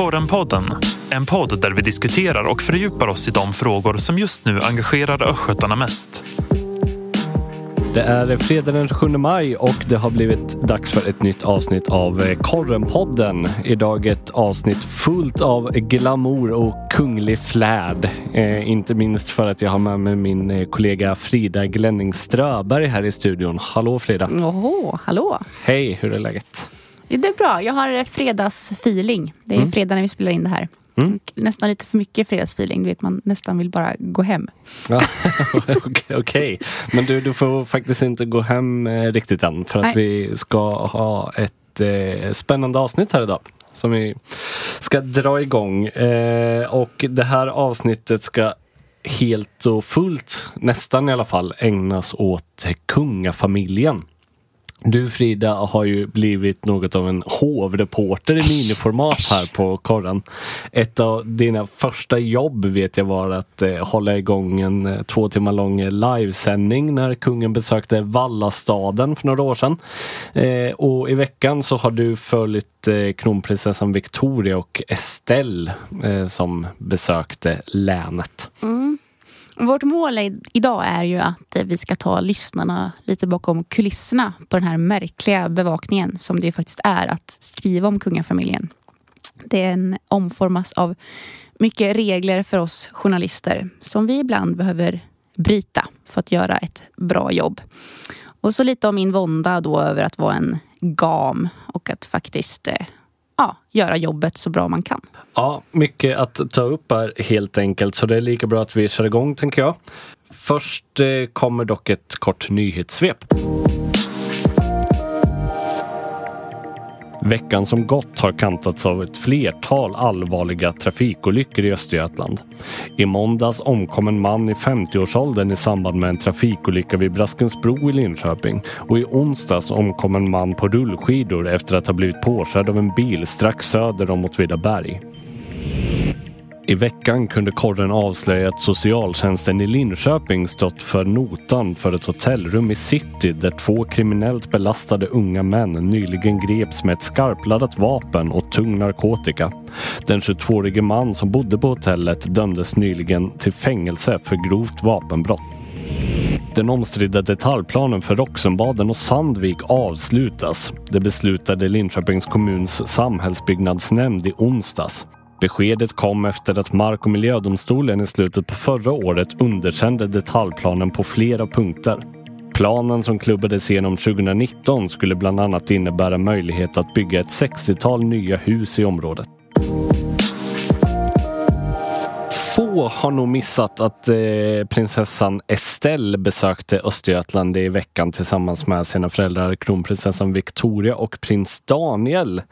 Korrenpodden, en podd där vi diskuterar och fördjupar oss i de frågor som just nu engagerar östgötarna mest. Det är fredag den 27 maj och det har blivit dags för ett nytt avsnitt av Korrenpodden. Idag ett avsnitt fullt av glamour och kunglig flärd. Eh, inte minst för att jag har med mig min eh, kollega Frida Glenning Ströberg här i studion. Hallå Frida! Oho, hallå! Hej, hur är läget? Det är bra. Jag har fredagsfeeling. Det är mm. fredag när vi spelar in det här. Mm. Nästan lite för mycket fredagsfeeling. Du vet, man nästan vill bara gå hem. Ja, Okej, okay. men du, du får faktiskt inte gå hem eh, riktigt än för att Nej. vi ska ha ett eh, spännande avsnitt här idag som vi ska dra igång. Eh, och det här avsnittet ska helt och fullt, nästan i alla fall, ägnas åt kungafamiljen. Du Frida har ju blivit något av en hovreporter i miniformat här på korren. Ett av dina första jobb vet jag var att eh, hålla igång en eh, två timmar lång livesändning när kungen besökte Vallastaden för några år sedan. Eh, och i veckan så har du följt eh, kronprinsessan Victoria och Estelle eh, som besökte länet. Mm. Vårt mål idag är ju att vi ska ta lyssnarna lite bakom kulisserna på den här märkliga bevakningen som det faktiskt är att skriva om kungafamiljen. Den omformas av mycket regler för oss journalister som vi ibland behöver bryta för att göra ett bra jobb. Och så lite om min vånda då över att vara en gam och att faktiskt eh, ja, göra jobbet så bra man kan. Ja, mycket att ta upp här helt enkelt, så det är lika bra att vi kör igång tänker jag. Först eh, kommer dock ett kort nyhetssvep. Veckan som gått har kantats av ett flertal allvarliga trafikolyckor i Östergötland. I måndags omkom en man i 50-årsåldern i samband med en trafikolycka vid Braskensbro i Linköping och i onsdags omkom en man på rullskidor efter att ha blivit påkörd av en bil strax söder om Åtvidaberg. I veckan kunde korren avslöja att socialtjänsten i Linköping stått för notan för ett hotellrum i city där två kriminellt belastade unga män nyligen greps med ett skarpladdat vapen och tung narkotika. Den 22-årige man som bodde på hotellet dömdes nyligen till fängelse för grovt vapenbrott. Den omstridda detaljplanen för Roxenbaden och Sandvik avslutas. Det beslutade Linköpings kommuns samhällsbyggnadsnämnd i onsdags. Beskedet kom efter att Mark och miljödomstolen i slutet på förra året underkände detaljplanen på flera punkter. Planen som klubbades igenom 2019 skulle bland annat innebära möjlighet att bygga ett 60-tal nya hus i området. Få har nog missat att eh, prinsessan Estelle besökte Östergötland i veckan tillsammans med sina föräldrar kronprinsessan Victoria och prins Daniel.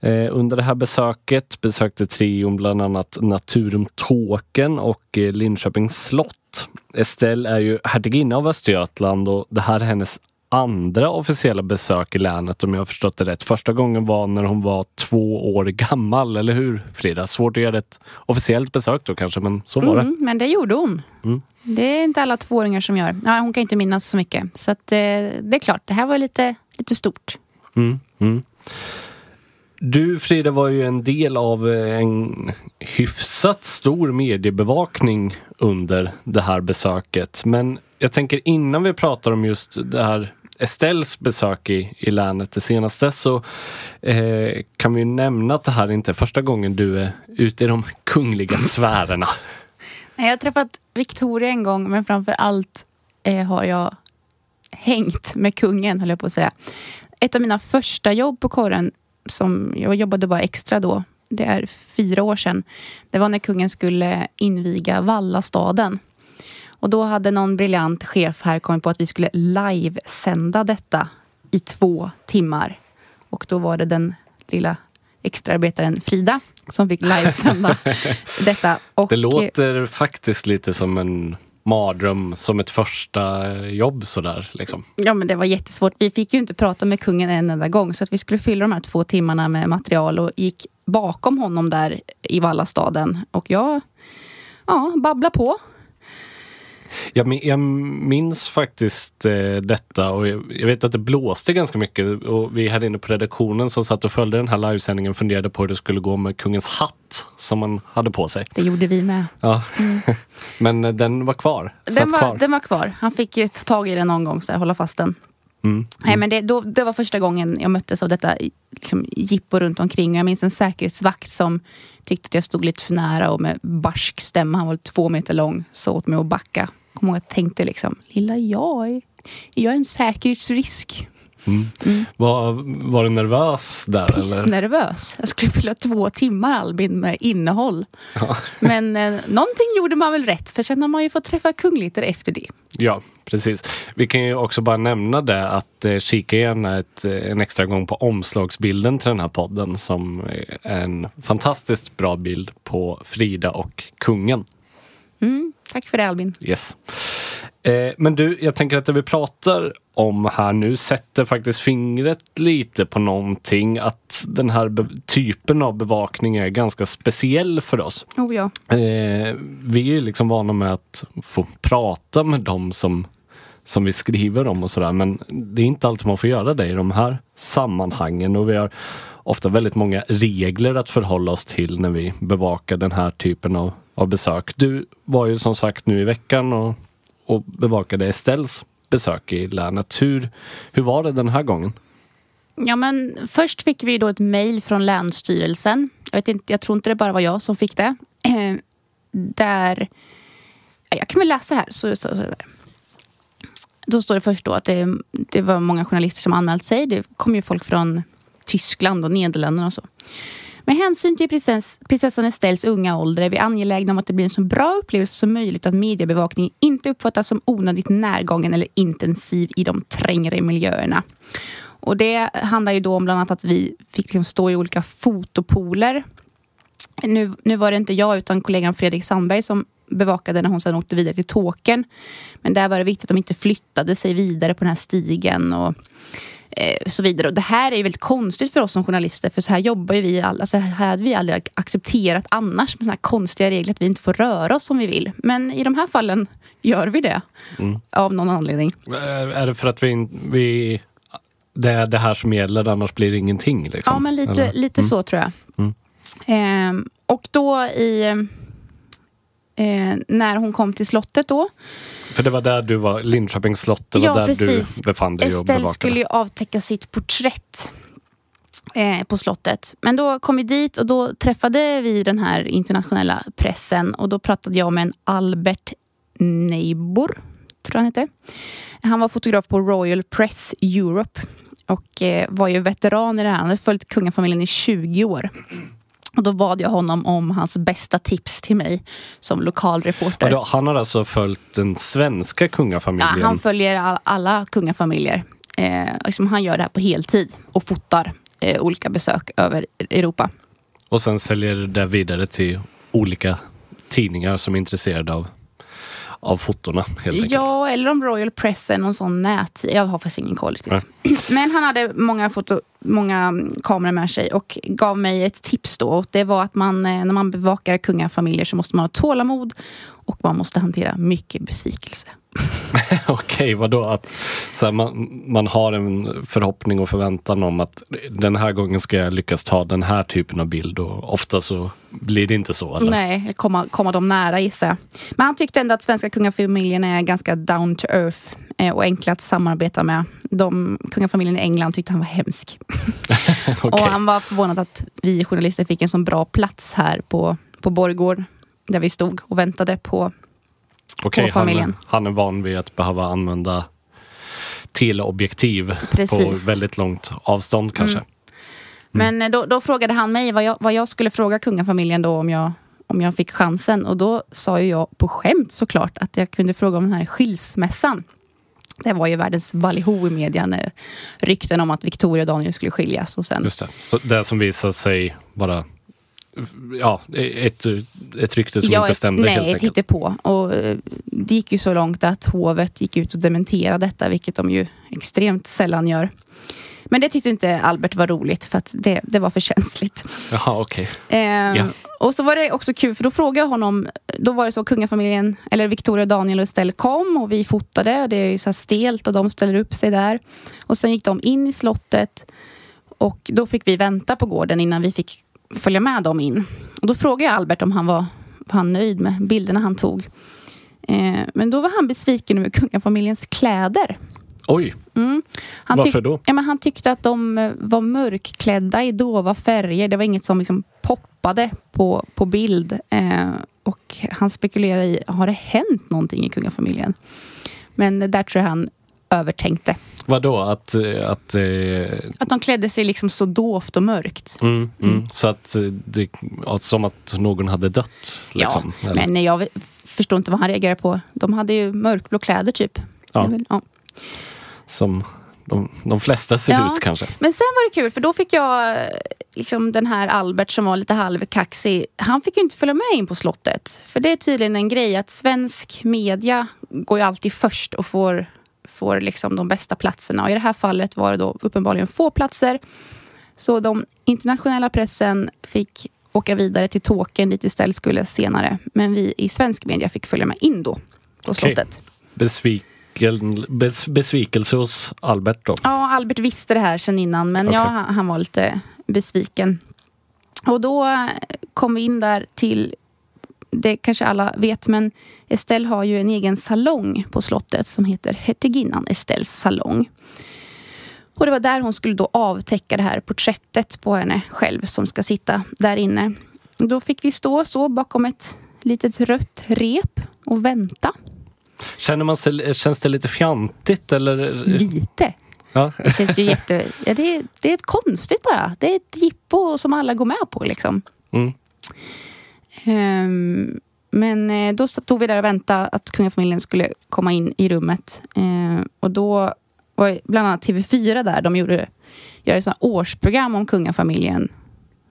Eh, under det här besöket besökte trion bland annat Naturum Tåken och eh, Linköpings slott. Estelle är ju hertiginna av Östergötland och det här är hennes andra officiella besök i länet om jag har förstått det rätt. Första gången var när hon var två år gammal, eller hur Frida? Svårt att göra ett officiellt besök då kanske, men så var mm, det. Men det gjorde hon. Mm. Det är inte alla tvååringar som gör. Ja, hon kan inte minnas så mycket. Så att, eh, det är klart, det här var lite, lite stort. Mm, mm. Du Frida var ju en del av eh, en hyfsat stor mediebevakning under det här besöket. Men jag tänker innan vi pratar om just det här Estelles besök i, i länet det senaste så eh, kan vi nämna att det här inte är första gången du är ute i de kungliga sfärerna. jag har träffat Victoria en gång men framför allt eh, har jag hängt med kungen höll jag på att säga. Ett av mina första jobb på korren som jag jobbade bara extra då. Det är fyra år sedan. Det var när kungen skulle inviga Vallastaden. Och då hade någon briljant chef här kommit på att vi skulle livesända detta i två timmar. Och då var det den lilla extraarbetaren Frida som fick livesända detta. Och det låter faktiskt lite som en mardröm som ett första jobb sådär. Liksom. Ja men det var jättesvårt. Vi fick ju inte prata med kungen en enda gång så att vi skulle fylla de här två timmarna med material och gick bakom honom där i Vallastaden. Och jag ja, babblade på. Jag, jag minns faktiskt eh, detta och jag, jag vet att det blåste ganska mycket och vi här inne på redaktionen som satt och följde den här livesändningen funderade på hur det skulle gå med kungens hatt som man hade på sig. Det gjorde vi med. Ja. Men eh, den var kvar. Den var, kvar. den var kvar. Han fick ju ta tag i den någon gång, så här, hålla fast den. Mm. Nej, men det, då, det var första gången jag möttes av detta liksom, jippo runt omkring. Jag minns en säkerhetsvakt som tyckte att jag stod lite för nära och med barsk stämma, han var två meter lång, så åt mig att backa. Kommer ihåg att jag tänkte liksom, lilla jag, är jag är en säkerhetsrisk. Var, var du nervös där? Eller? Pissnervös. Jag skulle fylla två timmar Albin med innehåll. Men eh, någonting gjorde man väl rätt, för sen har man ju fått träffa kungligheter efter det. Ja, precis. Vi kan ju också bara nämna det att eh, kika gärna ett, eh, en extra gång på omslagsbilden till den här podden som är en fantastiskt bra bild på Frida och kungen. Mm, tack för det Albin. Yes. Eh, men du, jag tänker att det vi pratar om här nu sätter faktiskt fingret lite på någonting. Att den här typen av bevakning är ganska speciell för oss. Oh ja. Eh, vi är liksom vana med att få prata med dem som, som vi skriver om och sådär. Men det är inte alltid man får göra det i de här sammanhangen. Och vi har ofta väldigt många regler att förhålla oss till när vi bevakar den här typen av, av besök. Du var ju som sagt nu i veckan och, och bevakade Estelles besök i länet. Hur, hur var det den här gången? Ja, men först fick vi då ett mejl från Länsstyrelsen. Jag, vet inte, jag tror inte det bara var jag som fick det. Där... Jag kan väl läsa här. Så, så, så där. Då står det först då att det, det var många journalister som anmält sig. Det kom ju folk från Tyskland och Nederländerna och så. Med hänsyn till prinsess, prinsessan Estelles unga ålder är vi angelägna om att det blir en så bra upplevelse som möjligt och att mediebevakningen inte uppfattas som onödigt närgången eller intensiv i de trängre miljöerna. Och det handlar ju då om bland annat att vi fick liksom stå i olika fotopoler. Nu, nu var det inte jag utan kollegan Fredrik Sandberg som bevakade när hon sedan åkte vidare till Tåkern. Men där var det viktigt att de inte flyttade sig vidare på den här stigen och så vidare. Och det här är ju väldigt konstigt för oss som journalister för så här jobbar ju vi alla. Så här hade vi aldrig accepterat annars med såna här konstiga regler att vi inte får röra oss som vi vill. Men i de här fallen gör vi det. Av någon anledning. Eh, Är det för att vi, vi det är det här som gäller, annars blir det ingenting? Liksom? Ja, men lite, Eller? lite så tror jag. Mm. Ehm, och då i... Eh, när hon kom till slottet då. För det var där du var, Linköpings slott, det var Ja, där precis. du befann dig och Estelle bevakade. skulle ju avtäcka sitt porträtt eh, på slottet. Men då kom vi dit och då träffade vi den här internationella pressen och då pratade jag med en Albert Neibor, tror han heter. Han var fotograf på Royal Press Europe och eh, var ju veteran i det här. Han hade följt kungafamiljen i 20 år. Och då bad jag honom om hans bästa tips till mig som lokalreporter. Ja, han har alltså följt den svenska Ja, kungafamiljen. han följer all, alla kungafamiljer. Eh, liksom han gör det här på heltid och fotar eh, olika besök över Europa. Och sen säljer det vidare till olika tidningar som är intresserade av, av fotona helt enkelt. Ja, eller om Royal Press är någon sån nät... Jag har faktiskt ingen koll riktigt. Men han hade många, foto, många kameror med sig och gav mig ett tips då. Och det var att man, eh, när man bevakar kungafamiljer så måste man ha tålamod och man måste hantera mycket besvikelse. Okej, vadå? Att så här, man, man har en förhoppning och förväntan om att den här gången ska jag lyckas ta den här typen av bild och ofta så blir det inte så. Eller? Nej, komma, komma dem nära gissar jag. Men han tyckte ändå att svenska kungafamiljen är ganska down to earth och enkla att samarbeta med. De, kungafamiljen i England tyckte han var hemsk. Okej. Och han var förvånad att vi journalister fick en så bra plats här på, på Borgård. Där vi stod och väntade på... Okej, på familjen. Han, han är van vid att behöva använda teleobjektiv på väldigt långt avstånd kanske. Mm. Men eh, då, då frågade han mig vad jag, vad jag skulle fråga kungafamiljen då om jag, om jag fick chansen. Och då sa ju jag på skämt såklart att jag kunde fråga om den här skilsmässan. Det var ju världens balliho i media när rykten om att Victoria och Daniel skulle skiljas. Och sen, Just det. Så det som visade sig vara ja, ett, ett rykte som Ja, inte stämde nej, helt enkelt. hittepå. Och eh, det gick ju så långt att hovet gick ut och dementerade detta, vilket de ju extremt sällan gör. Men det tyckte inte Albert var roligt för att det, det var för känsligt. Jaha, okej. Ehm, Ja. Och så var det också kul för då frågade jag honom, då var det så kungafamiljen, eller Victoria, Daniel och Estelle kom och vi fotade. Det är ju så här stelt och de ställer upp sig där. Och sen gick de in i slottet och då fick vi vänta på gården innan vi fick följa med dem in. Och då frågade jag Albert om han var, var han nöjd med bilderna han tog. Eh, men då var han besviken över kungafamiljens kläder. Oj, Mm. Han varför då? Ja, men han tyckte att de var mörkklädda i dova färger. Det var inget som liksom poppade på, på bild. Eh, och han spekulerade i, har det hänt någonting i kungafamiljen? Men där tror jag han övertänkte. Vadå? Att... eh, att eh, Att de klädde sig liksom så dovt och mörkt. mm, mm. Mm. Så att eh, det... Som att någon hade dött? Liksom, ja, eller? men jag förstår inte vad han reagerar på. De hade ju mörkblå kläder typ. Ja. Ja. Som de, de flesta ser Ja. ut kanske. Men sen var det kul för då fick jag eh, liksom den här Albert som var lite halvkaxig. Han fick ju inte följa med in på slottet. För det är tydligen en grej att svensk media går ju alltid först och får, får liksom de bästa platserna. Och i det här fallet var det då uppenbarligen få platser. Så de internationella pressen fick åka vidare till Tåkern dit istället skulle senare. Men vi i svensk media fick följa med in då på Okej. slottet. Besviken, bes, besvikelse hos Albert då? Ja, Albert visste det här sedan innan, men Okej. ja, han, var lite besviken. Och då kom vi in där till, det kanske alla vet, men Estelle har ju en egen salong på slottet som heter Hertiginnan Estelles salong. Och det var där hon skulle då avtäcka det här porträttet på henne själv som ska sitta där inne. Då fick vi stå så bakom ett litet rött rep och vänta. Känner man sig, känns det lite fjantigt eller? Lite. Ja. Det känns ju jätte... Ja, det, är, det är konstigt bara. Det är ett jippo som alla går med på. Liksom. Mm. Ehm, men eh, då stod vi där och väntade att kungafamiljen skulle komma in i rummet. Ehm, och då var bland annat TV4 där. De gjorde gör här årsprogram om kungafamiljen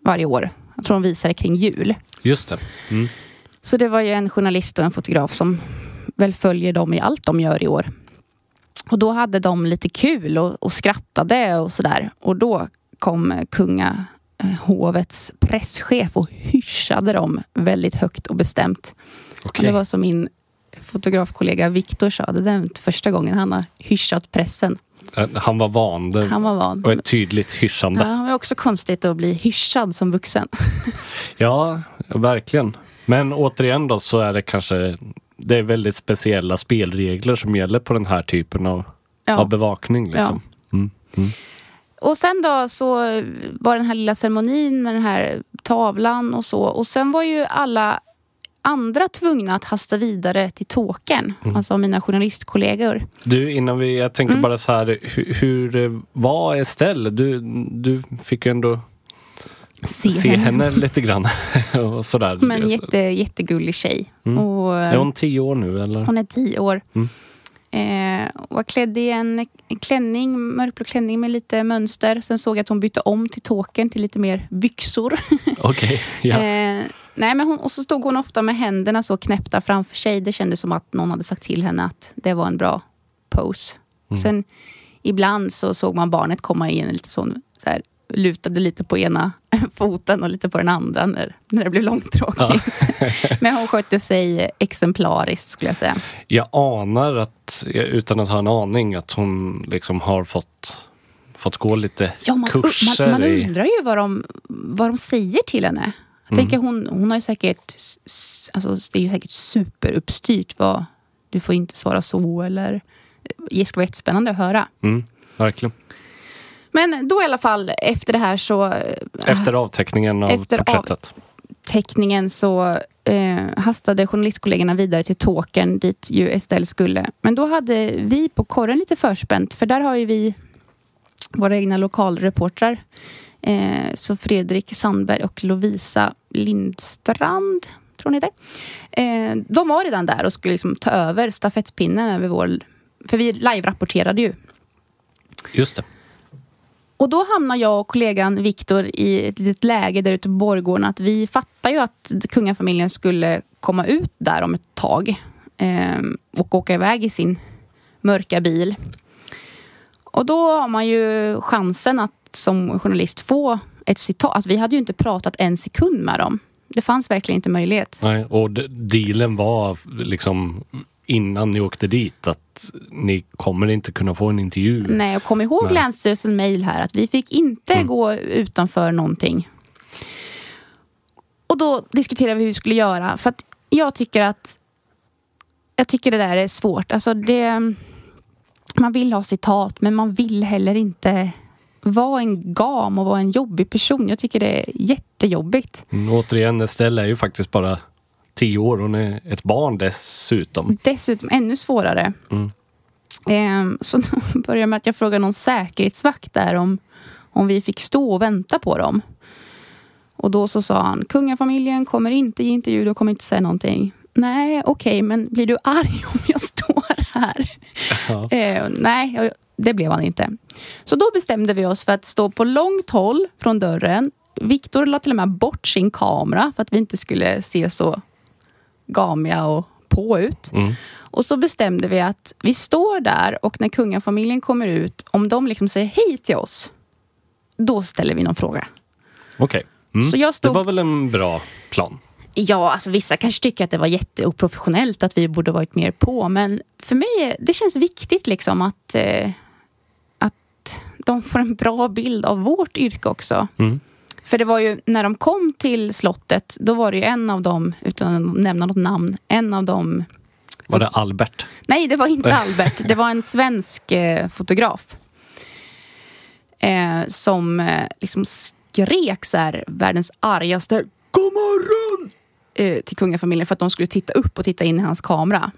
varje år. Jag tror de visar det kring jul. Just det. Mm. Så det var ju en journalist och en fotograf som väl följer dem i allt de gör i år. Och då hade de lite kul och, och skrattade och sådär. Och då kom eh, kungahovets presschef och hyschade dem väldigt högt och bestämt. Och Okej. det var som min fotografkollega Viktor sa, det är den första gången han har hyschat pressen. Eh, Han var van. Det Han var van. var ett tydligt hyschande. Ja, det var också konstigt att bli hyschad som vuxen. Ja, verkligen. Men återigen då så är det kanske det är väldigt speciella spelregler som gäller på den här typen av, Ja. av bevakning. Liksom. Mm. Mm. Och sen då så var den här lilla ceremonin med den här tavlan och så. Och sen var ju alla andra tvungna att hasta vidare till Tåkern. Mm. Alltså mina journalistkollegor. Du, innan vi, jag tänker Mm. bara så här, hur, hur eh, var Estelle? Du, du fick ju ändå Se, se henne lite grann. och sådär. Men jätte, jättegullig tjej. Mm. Och, Är hon tio år nu eller? hon är tio år. Mm. Eh, var klädd i en en klänning, mörkblå klänning med lite mönster. Sen såg jag att hon bytte om till Tåkern till lite mer byxor. Okej, ja. Eh, nej, men hon, och så stod hon ofta med händerna så knäppta framför sig. Det kändes som att någon hade sagt till henne att det var en bra pose. Mm. Sen ibland så såg man barnet komma in lite sån, så här, lutade lite på ena foten och lite på den andra när, när det blev långtråkigt. men hon skötte sig exemplariskt skulle jag säga. Jag anar att, utan att ha en aning, att hon liksom har fått, fått gå lite Ja, man, kurser man, man undrar ju vad de, vad de säger till henne. Jag Mm. tänker hon, hon har ju säkert, alltså det är ju säkert superuppstyrt vad, du får inte svara så eller, det skulle vara jättespännande att höra. Mm, verkligen. Men då i alla fall efter det här så, eh, Efter avteckningen av Efter porträttet. teckningen så eh, hastade journalistkollegorna vidare till Tåkern dit ju Estelle skulle. Men då hade vi på korren lite förspänt för där har ju vi våra egna lokalreportrar. Eh, så Fredrik Sandberg och Lovisa Lindstrand, tror hon heter. Eh, de var redan där och skulle liksom ta över stafettpinnen över vår... För vi live-rapporterade ju. Just det. Och då hamnar jag och kollegan Viktor i ett litet läge där ute på Borggården att vi fattar ju att kungafamiljen skulle komma ut där om ett tag eh, och åka iväg i sin mörka bil. och då har man ju chansen att som journalist få ett citat. Alltså, vi hade ju inte pratat en sekund med dem. Det fanns verkligen inte möjlighet. Nej, och dealen var liksom innan ni åkte dit att ni kommer inte kunna få en intervju. Nej, och kom ihåg Nej. Länsstyrelsen mejl här att vi fick inte Mm. gå utanför någonting. Och då diskuterade vi hur vi skulle göra. För att jag tycker att jag tycker det där är svårt. Alltså det, man vill ha citat, men man vill heller inte vara en gam och vara en jobbig person. Jag tycker det är jättejobbigt. Mm, återigen, Estelle är ju faktiskt bara tio år. Hon är ett barn dessutom. Dessutom ännu svårare. Mm. Ehm, så började med att jag frågade någon säkerhetsvakt där om, om vi fick stå och vänta på dem. Och då så sa han, kungafamiljen kommer inte ge intervju, de kommer inte säga någonting. Nej, okej, men blir du arg om jag står här? Ja. Eh, nej, det blev han inte. Så då bestämde vi oss för att stå på långt håll från dörren. Viktor la till och med bort sin kamera för att vi inte skulle se så gamiga och på ut. Mm. Och så bestämde vi att vi står där och när kungafamiljen kommer ut, om de liksom säger hej till oss, då ställer vi någon fråga. Okej. Mm. Så jag Det stod... var väl en bra plan? Ja, alltså vissa kanske tycker att det var jätteoprofessionellt att vi borde varit mer på. Men för mig, det känns viktigt liksom att, eh, att de får en bra bild av vårt yrke också. Mm. För det var ju, när de kom till slottet, då var det ju en av dem, utan att nämna något namn, en av dem Var det Albert? Nej, det var inte Albert. Det var en svensk eh, fotograf. Eh, som eh, liksom skrek så här, världens argaste God morgon! Eh, till kungafamiljen för att de skulle titta upp och titta in i hans kamera.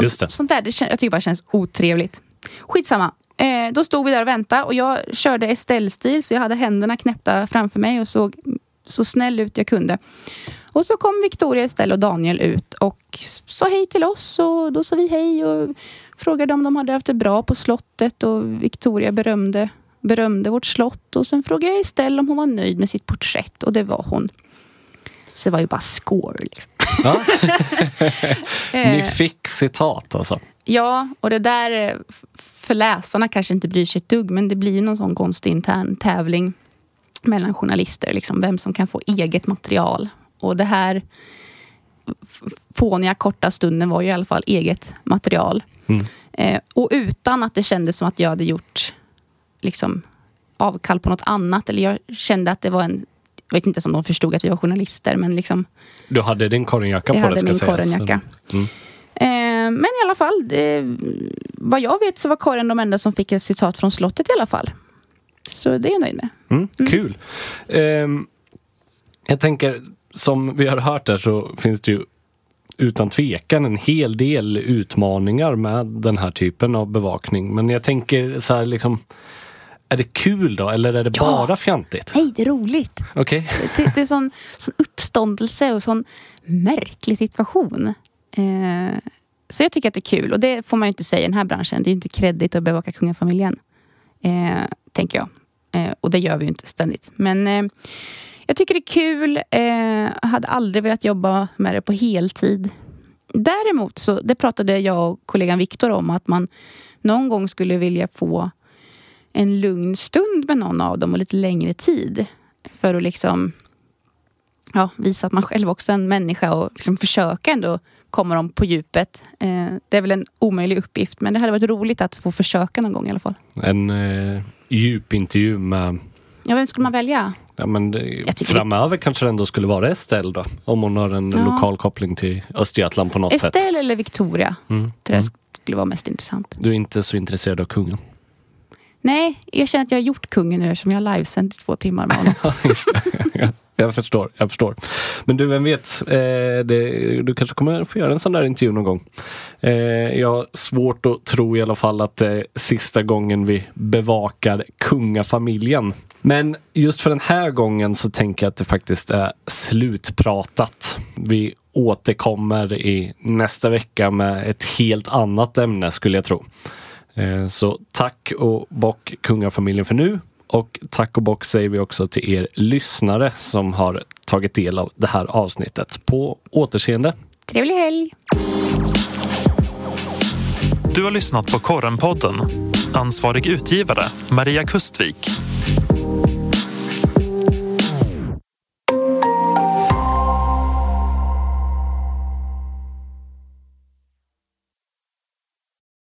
Just det. Sånt där, det jag tycker bara känns otrevligt. Skitsamma. Eh, då stod vi där och väntade och jag körde Estelle-stil så jag hade händerna knäppta framför mig och såg så snäll ut jag kunde. Och så kom Victoria, Estelle och Daniel ut och sa hej till oss och då sa vi hej och frågade om de hade haft det bra på slottet och Victoria berömde, berömde vårt slott och sen frågade jag Estelle om hon var nöjd med sitt porträtt och det var hon. Så det var ju bara score liksom. Ja. Ni fick citat alltså. Ja, och det där eh, för läsarna kanske inte bryr sig ett dugg, men det blir ju någon sån konstig intern tävling mellan journalister, liksom, vem som kan få eget material. Och det här fåniga korta stunden var ju i alla fall eget material. Mm. Eh, och utan att det kändes som att jag hade gjort liksom, avkall på något annat. Eller jag kände att det var en... Jag vet inte om de förstod att vi var journalister, men liksom, Du hade din korrenjacka jag på hade det ska min sägas. korrenjacka. Mm. Eh, men i alla fall, det, vad jag vet så var Karin de enda som fick ett citat från slottet i alla fall. Så det är jag nöjd med. Mm, Kul. Ehm, jag tänker, som vi har hört där så finns det ju utan tvekan en hel del utmaningar med den här typen av bevakning. Men jag tänker så här liksom, är det kul då eller är det Ja. bara fjantigt? Nej, det är roligt. Okej. Det, det är sån, sån uppståndelse och sån märklig situation. Eh, så jag tycker att det är kul. Och det får man ju inte säga i den här branschen. Det är ju inte kreddigt att bevaka kungafamiljen. Eh, tänker jag. Eh, och det gör vi ju inte ständigt. Men eh, jag tycker det är kul. Eh, jag hade aldrig velat jobba med det på heltid. Däremot så, det pratade jag och kollegan Viktor om, att man någon gång skulle vilja få en lugn stund med någon av dem och lite längre tid. För att liksom ja, visa att man själv också är en människa och liksom försöka ändå komma dem på djupet. Eh, det är väl en omöjlig uppgift, men det hade varit roligt att få försöka någon gång i alla fall. En eh, djupintervju med Ja, vem skulle man välja? Ja, men det, framöver kanske det ändå skulle vara Estelle då. Om hon har en Ja. lokal koppling till Östergötland på något sätt. Estelle eller Victoria? Mm. Det där skulle vara mest intressant. Du är inte så intresserad av kungen? Nej, jag känner att jag har gjort kungen nu eftersom jag har livesänt i två timmar med honom. Jag förstår, jag förstår. Men du, vem vet? Eh, det, du kanske kommer få göra en sån där intervju någon gång. Eh, jag har svårt att tro i alla fall att det är sista gången vi bevakar kungafamiljen. Men just för den här gången så tänker jag att det faktiskt är slutpratat. Vi återkommer i nästa vecka med ett helt annat ämne skulle jag tro. Eh, Så tack och bock kungafamiljen för nu. Och tack och bock säger vi också till er lyssnare som har tagit del av det här avsnittet. På återseende. Trevlig helg! Du har lyssnat på Korrenpodden. Ansvarig utgivare Maria Kustvik